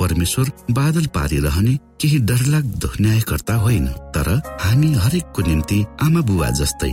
परमेश्वर बादल पारिरहने केही डरलाग्दो न्यायकर्ता होइन। तर हामी हरेकको निम्ति आमा बुवा जस्तै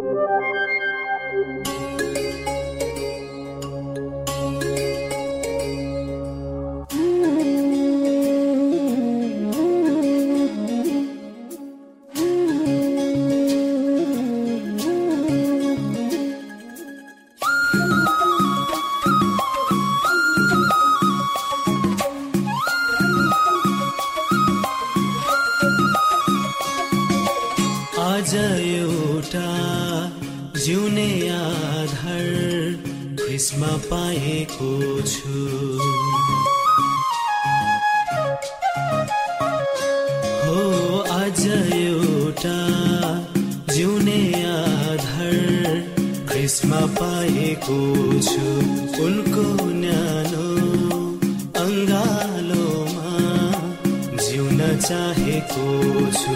चाहेको छु।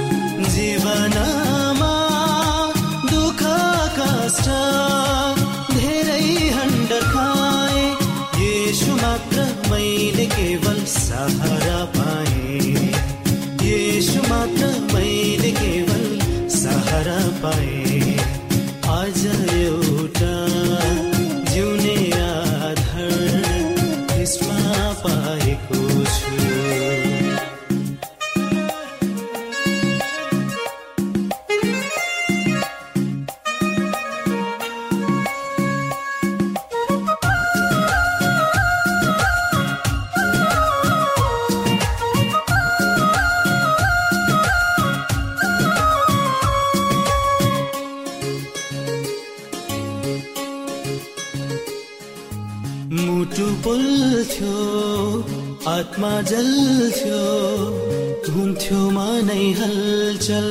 जीवनमा दुःख कष्ट धेरै हण्ड खाए। यसु मात्र मैले केवल सहारा पाएँ। यसु मात्र मैले केवल सहारा पाएँ। आत्मा जल्थ्यो हुन्थ्यो मनै हलचल।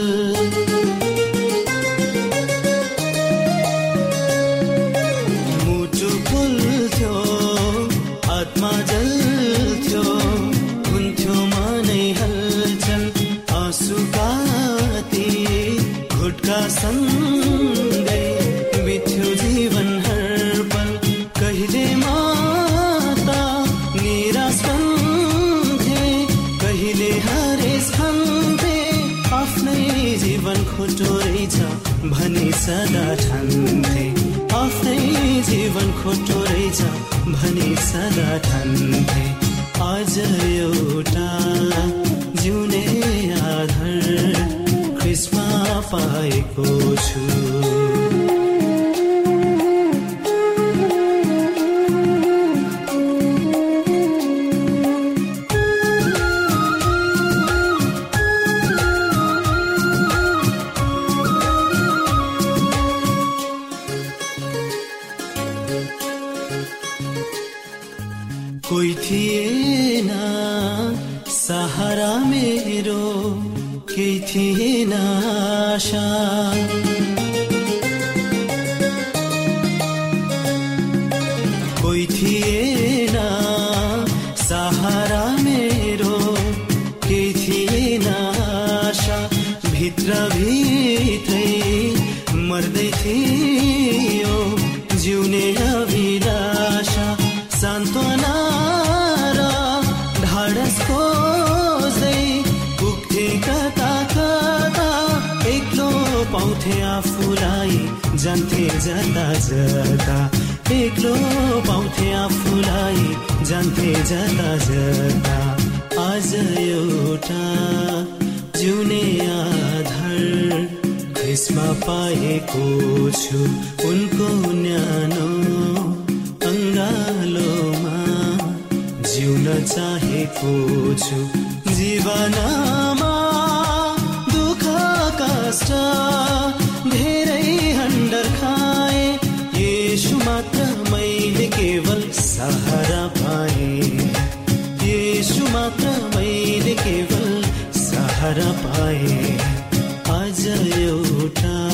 मुटु फुल्थ्यो आत्मा जल्थ्यो हुन्थ्यो मनै हलचल। आँसुका ती घुटका सँगै सदा ठान्थे। आफ्नै जीवन खोटो रहेछ भनी सदा ठान्थे। आज एउटा जिउने आधार क्रिस्मा पाएको छु। खोज्दै पुग्थे कता कता एक्लो पाउँथे आफूलाई जान्थे जता जता। एक्लो पाउँथे आफूलाई जान्थे जता जता। आज एउटा जिउने आधार यसमा पाएको छु। उनको न्यानो जिउन चाहेको छु। जीवनमा दुःख कष्ट धेरै हन्डर खाए। यसु मात्र मैले केवल सहारा पाए। यसु मात्र मैले केवल सहारा पाए। आज एउटा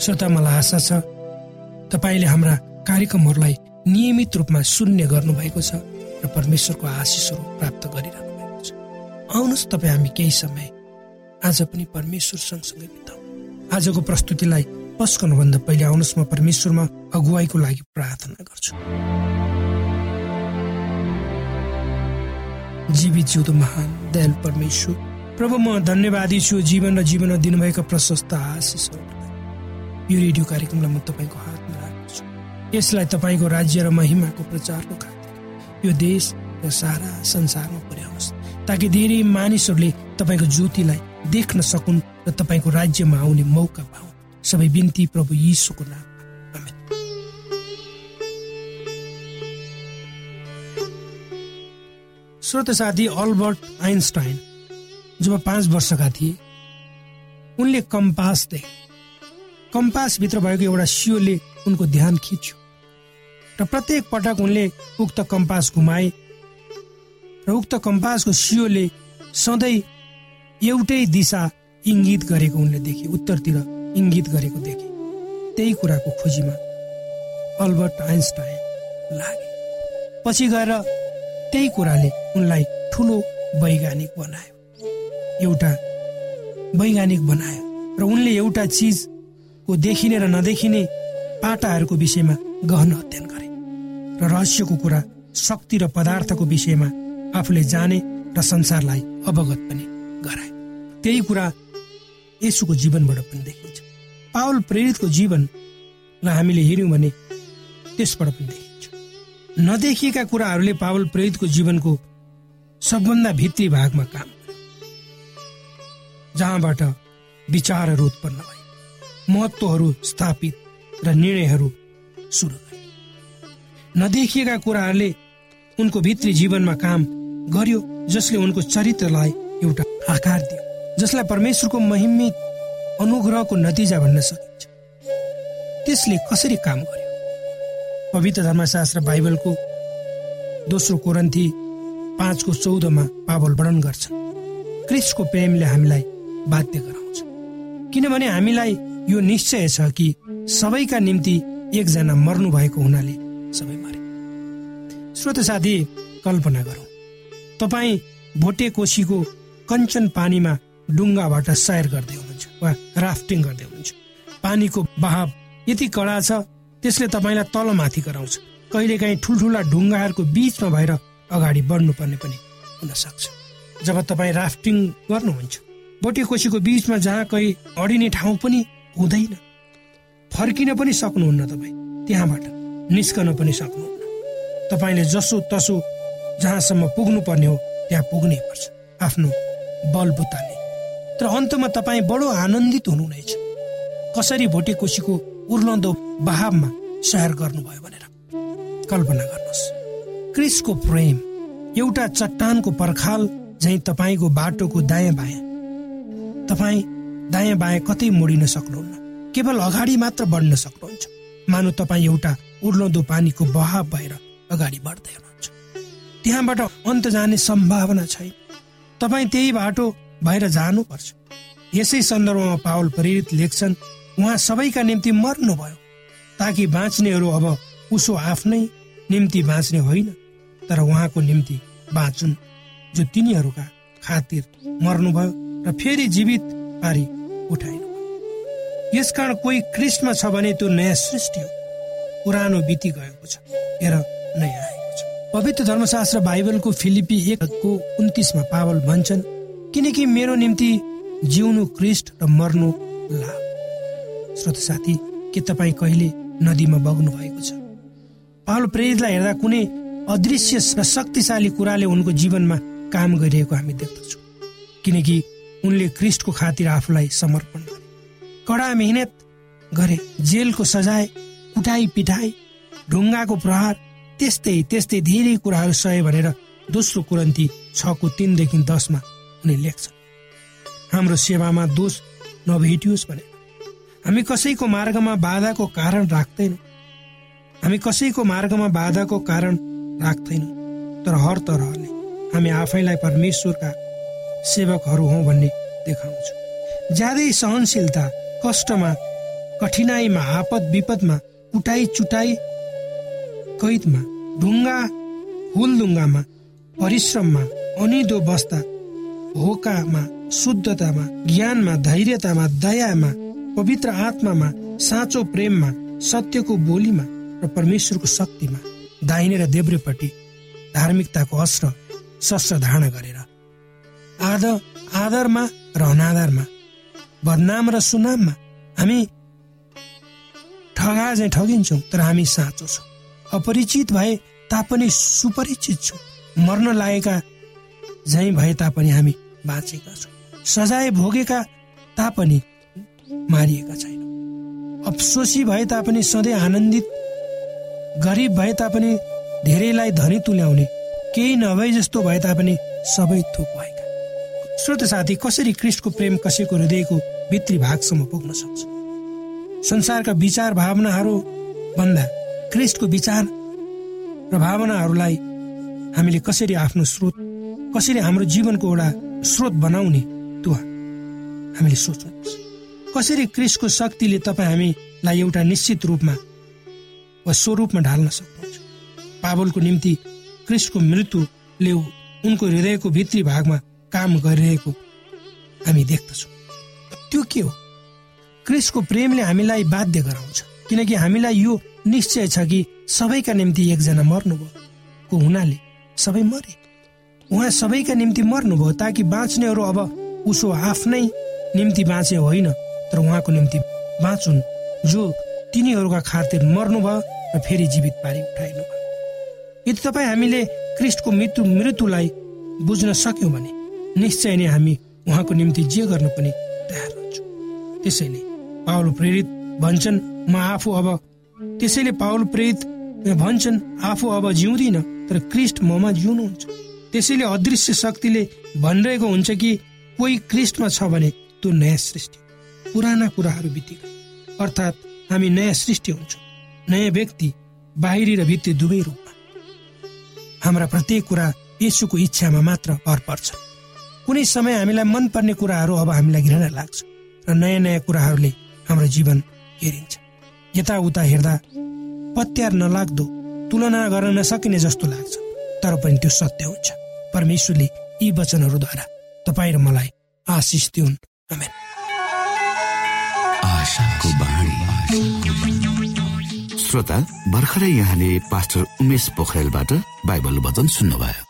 श्रोता मलाई आशा छ। तपाईँले हाम्रा कार्यक्रमहरूलाई नियमित रूपमा सुन्ने गर्नुभएको छ र परमेश्वरको आशिषहरू प्राप्त गरिरहनु भएको छ। आउनुहोस् तपाईँ हामी केही समय आज पनि परमेश्वर सँगसँगै बिताउ। आजको प्रस्तुतिलाई पस्कनुभन्दा पहिले आउनुहोस् म परमेश्वरमा अगुवाईको लागि प्रार्थना गर्छु। जीवित जिउँदो महान दयाल परमेश्वर प्रभु म धन्यवादी छु। जीवन र जीवनमा दिनुभएका प्रशस्त आशिषहरूलाई यो रेडियो कार्यक्रमलाई म तपाईँको हातमा राख्दछु। यसलाई तपाईँको राज्य र महिमाको प्रचारको खातिर। यो देश र सारा संसारमा पुर्याउनुहोस् ताकि धेरै मानिसहरूले तपाईँको ज्योतिलाई देख्न सकुन् र तपाईँको राज्यमा आउने मौका पाउन्। सबै बिन्ती प्रभु यीशुको नाम श्रोत साथी अल्बर्ट आइन्स्टाइन जब पाँच वर्षका थिए उनले कम्पास देखे। कम्पासभित्र भएको एउटा सियोले उनको ध्यान खिच्यो र प्रत्येक पटक उनले उक्त कम्पास घुमाए र उक्त कम्पासको सियोले सधैँ एउटै दिशा इङ्गित गरेको उनले देखे उत्तरतिर इङ्गित गरेको देखे। त्यही कुराको खोजीमा अल्बर्ट आइन्स्टाइन लागे। पछि गएर त्यही कुराले उनलाई ठुलो वैज्ञानिक बनायो। एउटा वैज्ञानिक बनायो र उनले एउटा चिजको देखिने र नदेखिने पाटाहरूको विषयमा गहन अध्ययन गरे र रहस्यको कुरा शक्ति र पदार्थको विषयमा आफूले जाने र संसारलाई अवगत पनि गराए। त्यही कुरा यसुको जीवनबाट पनि देखिन्छ। पावल प्रेरितको जीवनलाई हामीले हेऱ्यौँ भने त्यसबाट पनि देखिन्छ। नदेखिएका कुराहरूले पावल प्रेरितको जीवनको सबभन्दा भित्री भागमा काम जहाँबाट विचारहरू उत्पन्न भए महत्वहरू स्थापित र निर्णयहरू सुरु गरे। नदेखिएका कुराहरूले उनको भित्री जीवनमा काम गर्यो जसले उनको चरित्रलाई एउटा आकार दियो जसलाई परमेश्वरको महिमित अनुग्रहको नतिजा भन्न सकिन्छ। त्यसले कसरी काम गर्यो? पवित्र धर्मशास्त्र बाइबलको दोस्रो कोरन्थी पाँचको चौधमा पावल वर्णन गर्छ क्रिस्टको प्रेमले हामीलाई बाध्य गराउँछ। किनभने हामीलाई यो निश्चय छ कि सबैका निम्ति एकजना मर्नु भएको हुनाले सबै मरे। श्रोत साथी कल्पना गरौँ। तपाईँ भोटे कोसीको कञ्चन पानीमा डुङ्गाबाट सयर गर्दै हुनुहुन्छ वा राफ्टिङ गर्दै हुनुहुन्छ। पानीको बहाव यति कडा छ त्यसले तपाईँलाई तलमाथि गराउँछ। कहिलेकाहीँ ठुल्ठुला ढुङ्गाहरूको बिचमा भएर अगाडि बढ्नुपर्ने पनि हुन सक्छ। जब तपाईँ राफ्टिङ गर्नुहुन्छ बोटे कोसीको बिचमा जहाँ कहीँ अडिने ठाउँ पनि हुँदैन। फर्किन पनि सक्नुहुन्न तपाईँ। त्यहाँबाट निस्कन पनि सक्नुहुन्न। तपाईँले जसो तसो जहाँसम्म पुग्नु पर्ने हो त्यहाँ पुग्नै पर्छ। आफ्नो बलबुताले। तर अन्तमा तपाईँ बडो आनन्दित हुनुहुनेछ। कसरी भोटे कोसीको उर्लदो बहावमा सहर गर्नुभयो भनेर कल्पना गर्नुहोस्। क्रिसको प्रेम एउटा चट्टानको पर्खाल झै तपाईँको बाटोको दायाँ बायाँ। तपाईँ दायाँ बायाँ कतै मोडिन सक्नुहुन्न। केवल अगाडि मात्र बढ्न सक्नुहुन्छ। मानव तपाईँ एउटा उर्लदो पानीको बहाव भएर अगाडि बढ्दै हुनुहुन्छ। त्यहाँबाट अन्त जाने सम्भावना छैन। तपाईँ त्यही बाटो भएर जानुपर्छ। यसै सन्दर्भमा पावल प्रेरित लेख्छन् उहाँ सबैका निम्ति मर्नुभयो। ताकि बाँच्नेहरू अब उसो आफ्नै निम्ति बाँच्ने होइन तर उहाँको निम्ति बाँचुन् जो तिनीहरूका खातिर मर्नुभयो र फेरि जीवित पारी उठाइनु यसकारण कोही क्रिस्टमा छ भने त्यो नयाँ सृष्टि हो। पुरानो बिति गएको छ हेर नयाँ आएको छ। पवित्र धर्मशास्त्र बाइबलको फिलिपी एकको उन्तिसमा पावल भन्छन् किनकि मेरो निम्ति जिउनु क्रिस्ट र मर्नु लाभ। श्रोत साथी के तपाईँ कहिले नदीमा बग्नु भएको छ? पावल प्रेरितलाई हेर्दा कुनै अदृश्य र शक्तिशाली कुराले उनको जीवनमा काम गरिरहेको हामी देख्दछौँ। किनकि उनले क्रिस्टको खातिर आफूलाई समर्पण गरे। कडा मेहनत गरे जेलको सजाय कुटाई पिटाई ढुङ्गाको प्रहार त्यस्तै त्यस्तै धेरै कुराहरू सहे भनेर दोस्रो कुरन्ती छको तिनदेखि दसमा उनी लेख्छन्। हाम्रो सेवामा दोष नभेटियोस् भने। हामी कसैको मार्गमा बाधाको कारण राख्दैनौँ। हामी कसैको मार्गमा बाधाको कारण राख्दैनौँ। तर हर तरहले हामी आफैलाई परमेश्वरका सेवकहरू हौ भन्ने देखाउँछौँ। ज्यादै सहनशीलता कष्टमा कठिनाईमा आपद विपदमा कुटाई चुटाई कैदमा ढुङ्गा हुलदुङ्गामा परिश्रममा अनिदो बस्दा भोकामा शुद्धतामा ज्ञानमा धैर्यतामा दयामा पवित्र आत्मामा साँचो प्रेममा सत्यको बोलीमा र परमेश्वरको शक्तिमा दाहिने र देब्रेपट्टि धार्मिकताको अस्त्र शस्त्र धारण गरेर आदर आदरमा र अनादरमा बदनाम र सुनाममा हामी ठगा चाहिँ ठगिन्छौँ तर हामी साँचो छौँ। अपरिचित भए तापनि सुपरिचित छौँ। मर्न लागेका झै भए तापनि हामी बाँचेका छौँ। सजाय भोगेका तापनि मारिएका छैनौँ। अफसोसी भए तापनि सधैँ आनन्दित गरिब भए तापनि धेरैलाई धनी तुल्याउने केही नभए जस्तो भए तापनि सबै थोक भएका श्रोत साथी कसरी क्रिस्टको प्रेम कसैको हृदयको भित्री भागसम्म पुग्न सक्छ? संसारका विचार भावनाहरू भन्दा क्रिस्टको विचार र भावनाहरूलाई हामीले कसरी आफ्नो स्रोत कसरी हाम्रो जीवनको एउटा स्रोत बनाउने त्यो हामीले सोच्नुपर्छ कसरी क्रिस्टको शक्तिले तपाईँ हामीलाई एउटा निश्चित रूपमा वा स्वरूपमा ढाल्न सक्नुहुन्छ? पावलको निम्ति क्रिस्टको मृत्युले उनको हृदयको भित्री भागमा काम गरिरहेको हामी देख्दछौँ। त्यो के हो? क्रिस्टको प्रेमले हामीलाई बाध्य गराउँछ। किनकि हामीलाई यो निश्चय छ कि सबैका निम्ति एकजना मर्नुभयो को हुनाले सबै मरे। उहाँ सबैका निम्ति मर्नुभयो ताकि बाँच्नेहरू अब उसो आफ्नै निम्ति बाँचे होइन तर उहाँको निम्ति बाँचुन् जो तिनीहरूका खातिर मर्नुभयो र फेरि जीवित पारी उठाइनु यदि तपाईँ हामीले क्रिस्टको मृत्यु मृत्युलाई बुझ्न सक्यौँ भने निश्चय नै हामी उहाँको निम्ति जे गर्नु पनि तयार हुन्छौँ। त्यसैले पावल प्रेरित भन्छन् म आफू अब त्यसैले पावल प्रेरित भन्छन् आफू अब जिउँदिन तर क्रिस्ट ममा जिउनुहुन्छ। त्यसैले अदृश्य शक्तिले भनिरहेको हुन्छ कि कोही क्रिस्टमा छ भने त्यो नयाँ सृष्टि पुराना कुराहरू बितिक अर्थात् हामी नयाँ सृष्टि हुन्छौँ। नयाँ व्यक्ति बाहिरी र भित्री दुवै रूपमा। हाम्रा प्रत्येक कुरा यसुको इच्छामा मात्र भर पर्छ कुनै समय हामीलाई मनपर्ने कुराहरू अब हामीलाई घृणा लाग्छ र नयाँ नयाँ कुराहरूले हाम्रो जीवन हेरिन्छ यताउता हेर्दा पत्यार नलाग्दो तुलना गर्न नसकिने जस्तो लाग्छ तर पनि त्यो सत्य हुन्छ। परमेश्वरले यी वचनहरूद्वारा तपाईँ र मलाई आशिष दिउन्। श्रोता भर्खरै यहाँले पास्टर उमेश पोखरेलबाट बाइबल वचन सुन्नुभयो।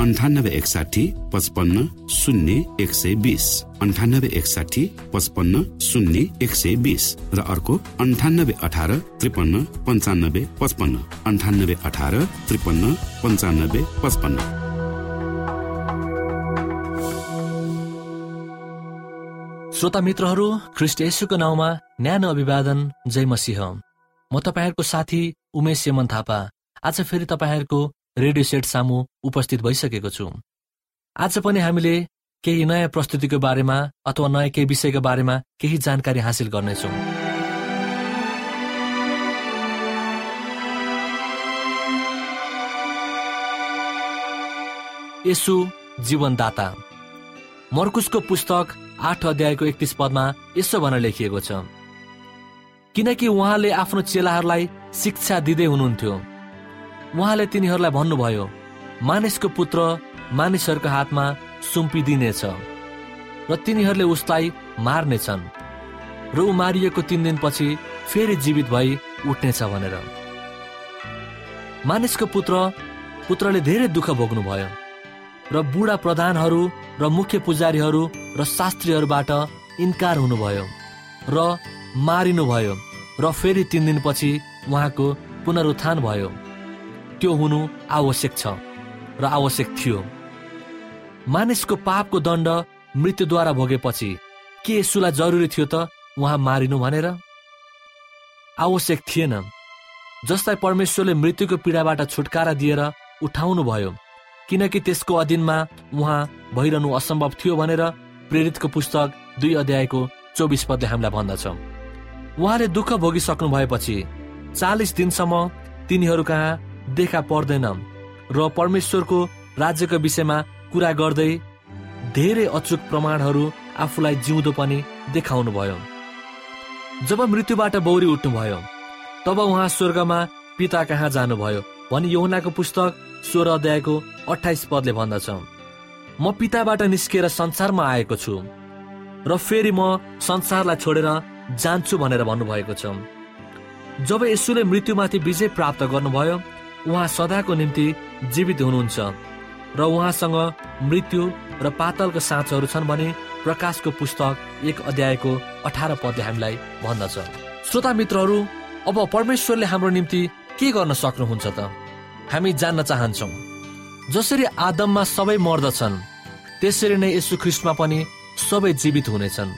अन्ठानब्बे एकसाठी पचपन्न शून्य एक सय बिस। अन्ठानब्बे एकसाठी पचपन्न शून्य एक सय बिस। र अर्को अन्ठानब्बे अठार त्रिपन्न पन्चानब्बे पचपन्न। अन्ठानब्बे अठार त्रिपन्न पन्चानब्बे पचपन्न। श्रोता मित्रहरू ख्रिस्ट यसुको नाउँमा न्यानो अभिवादन जय मसिंह। म तपाईँहरूको साथी उमेश यमन थापा। आज फेरि तपाईँहरूको रेडियो सेट सामु उपस्थित भइसकेको छु। आज पनि हामीले केही नयाँ प्रस्तुतिको बारेमा अथवा नयाँ केही विषयको बारेमा केही जानकारी हासिल गर्नेछौँ। यसु जीवनदाता। मर्कुसको पुस्तक आठ अध्यायको एकतिस पदमा यसो भनेर लेखिएको छ। किनकि उहाँले आफ्नो चेलाहरूलाई शिक्षा दिँदै हुनुहुन्थ्यो। उहाँले तिनीहरूलाई भन्नुभयो मानिसको पुत्र मानिसहरूको हातमा सुम्पिदिनेछ र तिनीहरूले उसलाई मार्नेछन् र ऊ मारिएको तिन दिनपछि फेरि जीवित भई उठ्नेछ भनेर। मानिसको पुत्र पुत्रले धेरै दुःख भोग्नुभयो र बुढा प्रधानहरू र मुख्य पुजारीहरू र शास्त्रीहरूबाट इन्कार हुनुभयो र मारिनुभयो र फेरि तिन दिनपछि उहाँको पुनरुत्थान भयो। त्यो हुनु आवश्यक छ र आवश्यक थियो। मानिसको पापको दण्ड मृत्युद्वारा भोगेपछि के यसुलाई जरुरी थियो त उहाँ मारिनु भनेर? आवश्यक थिएन। जसलाई परमेश्वरले मृत्युको पीडाबाट छुटकारा दिएर उठाउनु भयो किनकि त्यसको अधीनमा उहाँ भइरहनु असम्भव थियो भनेर प्रेरितको पुस्तक दुई अध्यायको चौबिस पदले हामीलाई भन्दछ। उहाँले दुःख भोगिसक्नु भएपछि चालिस दिनसम्म तिनीहरू कहाँ देखा पर्दैन र परमेश्वरको राज्यको विषयमा कुरा गर्दै धेरै अचुक प्रमाणहरू आफूलाई जिउँदो पनि देखाउनु भयो जब मृत्युबाट बौरी उठ्नुभयो तब उहाँ स्वर्गमा पिता कहाँ जानुभयो भनी यौनाको पुस्तक सोह्र अध्यायको अठाइस पदले भन्दछ। म पिताबाट निस्किएर संसारमा आएको छु र फेरि म संसारलाई छोडेर जान्छु भनेर भन्नुभएको छ। जब यसुले मृत्युमाथि विजय प्राप्त गर्नुभयो उहाँ सदाको निम्ति जीवित हुनुहुन्छ र उहाँसँग मृत्यु र पातलको साँचहरू छन् भने प्रकाशको पुस्तक एक अध्यायको अठार पदले हामीलाई भन्दछ। श्रोता मित्रहरू अब परमेश्वरले हाम्रो निम्ति के गर्न सक्नुहुन्छ त? हामी जान्न चाहन्छौँ। जसरी आदममा सबै मर्दछन् त्यसरी नै यसु ख्रिस्टमा पनि सबै जीवित हुनेछन्।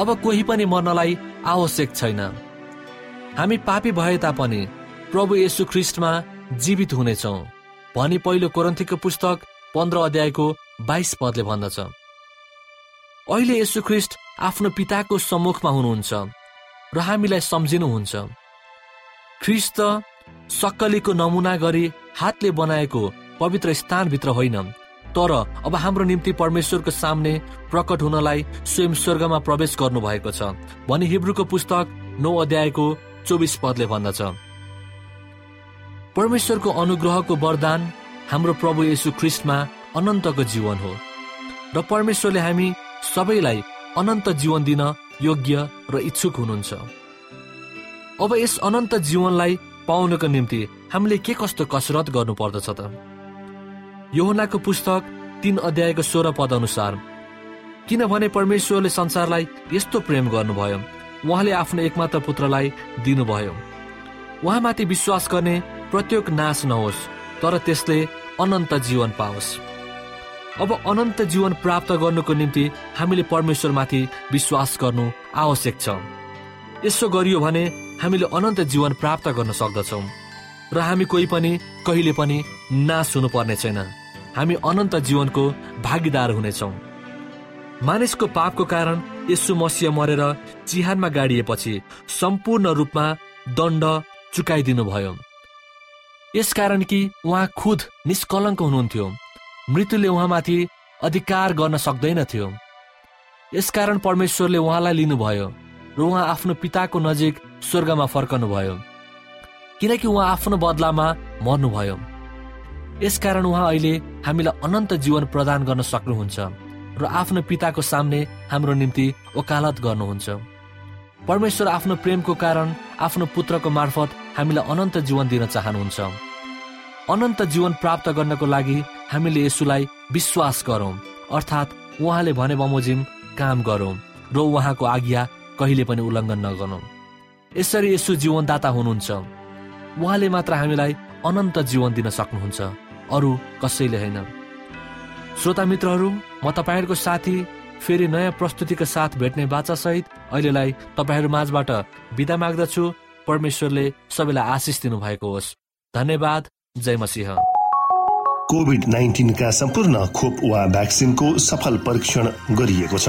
अब कोही पनि मर्नलाई आवश्यक छैन। हामी पापी भए तापनि प्रभु येशु ख्रिस्टमा जीवित हुनेछौँ भनी पहिलो कोरन्थीको पुस्तक पन्ध्र अध्यायको बाइस पदले भन्दछ। अहिले यसु ख्रिस्ट आफ्नो पिताको सम्मुखमा हुनुहुन्छ र हामीलाई सम्झिनुहुन्छ। ख्रिस्ट सक्कलीको नमुना गरी हातले बनाएको पवित्र स्थानभित्र होइन तर अब हाम्रो निम्ति परमेश्वरको सामने प्रकट हुनलाई स्वयं स्वर्गमा प्रवेश गर्नुभएको छ भनी हिब्रूको पुस्तक नौ अध्यायको चौबिस पदले भन्दछ। परमेश्वरको अनुग्रहको वरदान हाम्रो प्रभु येशु ख्रिस्टमा अनन्तको जीवन हो। र परमेश्वरले हामी सबैलाई अनन्त जीवन दिन योग्य र इच्छुक हुनुहुन्छ। अब यस अनन्त जीवनलाई पाउनको निम्ति हामीले के कस्तो कसरत गर्नु पर्दछ त? योहनाको पुस्तक तीन अध्यायको सोह्र पद अनुसार किनभने परमेश्वरले संसारलाई यस्तो प्रेम गर्नुभयो उहाँले आफ्नो एकमात्र पुत्रलाई दिनुभयो। उहाँमाथि विश्वास गर्ने प्रत्येक नाश नहोस् तर त्यसले अनन्त जीवन पाओस्। अब अनन्त जीवन प्राप्त गर्नुको निम्ति हामीले परमेश्वरमाथि विश्वास गर्नु आवश्यक छ। यसो गरियो भने हामीले अनन्त जीवन प्राप्त गर्न सक्दछौँ र हामी कोही पनि कहिले पनि नाश हुनुपर्ने छैन। हामी अनन्त जीवनको भागीदार हुनेछौँ। मानिसको पापको कारण यसु मसिह मरेर चिहानमा गाडिएपछि सम्पूर्ण रूपमा दण्ड चुकाइदिनु भयो यसकारण कि उहाँ खुद निष्कलङ्क हुनुहुन्थ्यो। मृत्युले उहाँमाथि अधिकार गर्न सक्दैनथ्यो। यसकारण परमेश्वरले उहाँलाई लिनुभयो र उहाँ आफ्नो पिताको नजिक स्वर्गमा फर्कनु भयो किनकि उहाँ आफ्नो बदलामा मर्नुभयो। यसकारण उहाँ अहिले हामीलाई अनन्त जीवन प्रदान गर्न सक्नुहुन्छ र आफ्नो पिताको सामने हाम्रो निम्ति ओकालत गर्नुहुन्छ। परमेश्वर आफ्नो प्रेमको कारण आफ्नो पुत्रको मार्फत हामीलाई अनन्त जीवन दिन चाहनुहुन्छ। अनन्त जीवन प्राप्त गर्नको लागि हामीले यसुलाई विश्वास गरौँ। अर्थात् उहाँले भने बमोजिम काम गरौँ र उहाँको आज्ञा कहिले पनि उल्लङ्घन नगरौँ। यसरी यसो जीवनदाता हुनुहुन्छ। उहाँले मात्र हामीलाई अनन्त जीवन दिन सक्नुहुन्छ। अरू कसैले होइन। श्रोता मित्रहरू म तपाईँहरूको साथी फेरि नयाँ प्रस्तुतिका साथ भेट्ने बाचासहित अहिलेलाई तपाईँहरू माझबाट बिदा माग्दछु। परमेश्वरले सबैलाई आशिष दिनुभएको होस्। धन्यवाद। जय मसिंह। कोभिड नाइन्टिनका सम्पूर्ण खोप वा भ्याक्सिनको सफल परीक्षण गरिएको छ।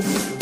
thank you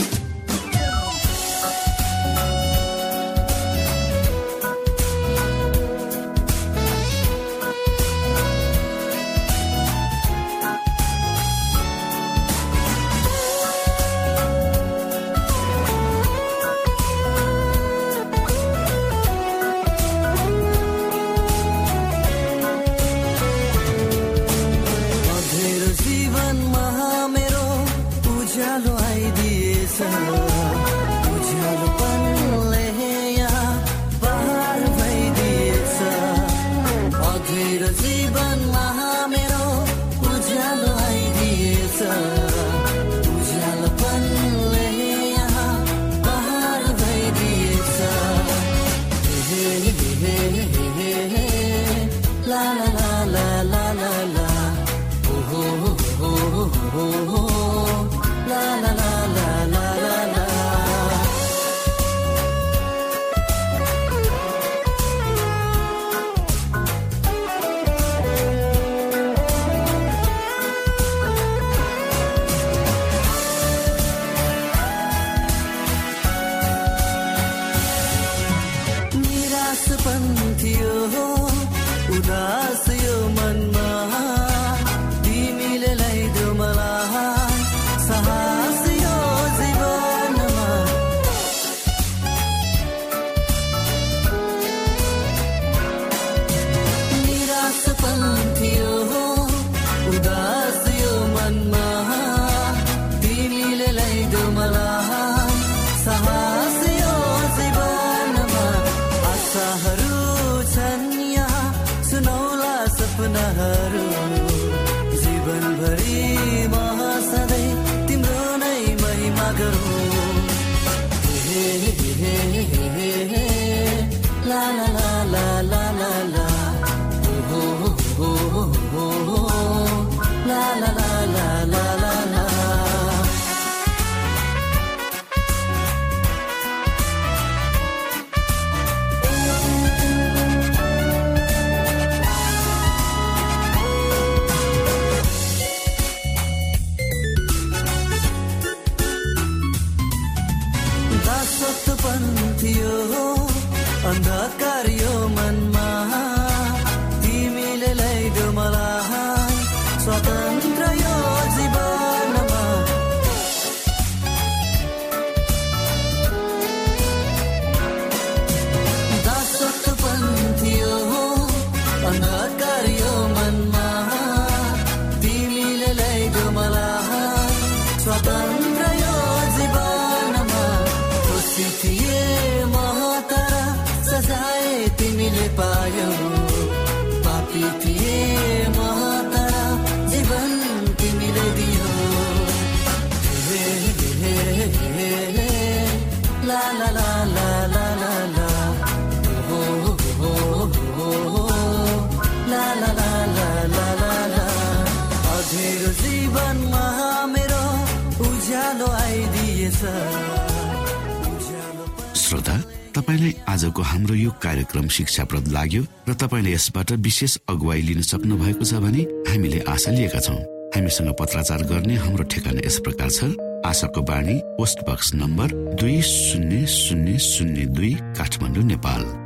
श्रोता तपाईँलाई आजको हाम्रो यो कार्यक्रम शिक्षाप्रद लाग्यो र तपाईँले यसबाट विशेष अगुवाई लिन सक्नु भएको छ भने हामीले आशा लिएका छौँ। हामीसँग पत्राचार गर्ने हाम्रो ठेगाना यस प्रकार छ। आशाको बाणी पोस्ट बक्स नम्बर दुई शून्य शून्य शून्य दुई काठमाडौँ नेपाल।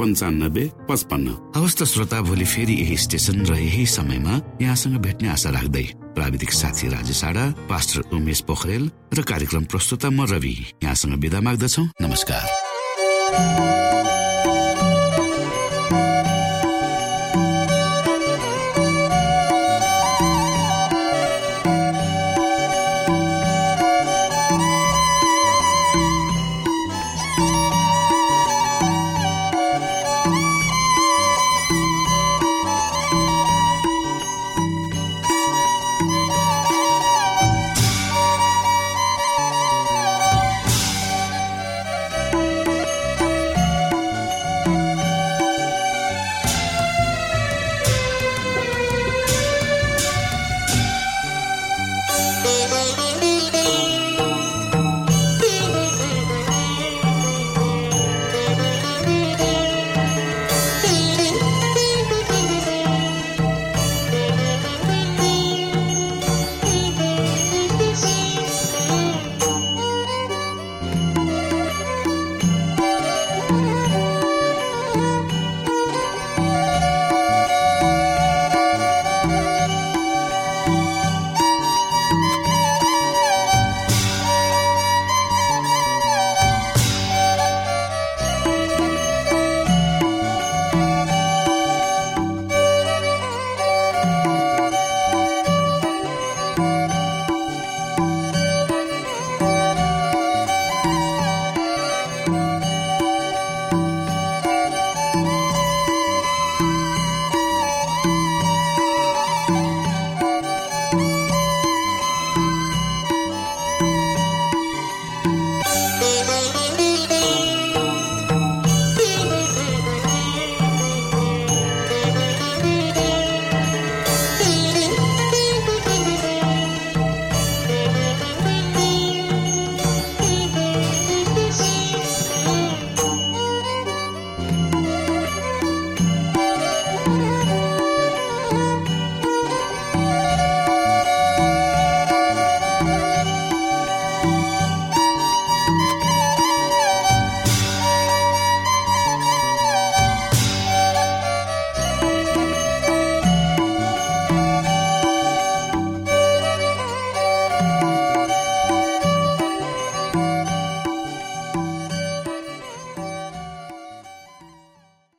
पन्चानब्बे पचपन्न। हवस् त श्रोता भोलि फेरि यही स्टेशन र यही समयमा यहाँसँग भेट्ने आशा राख्दै प्राविधिक साथी राजेश आडा पास्टर उमेश पोखरेल र कार्यक्रम प्रस्तुता म रवि यहाँसँग विदा माग्दछौ। नमस्कार।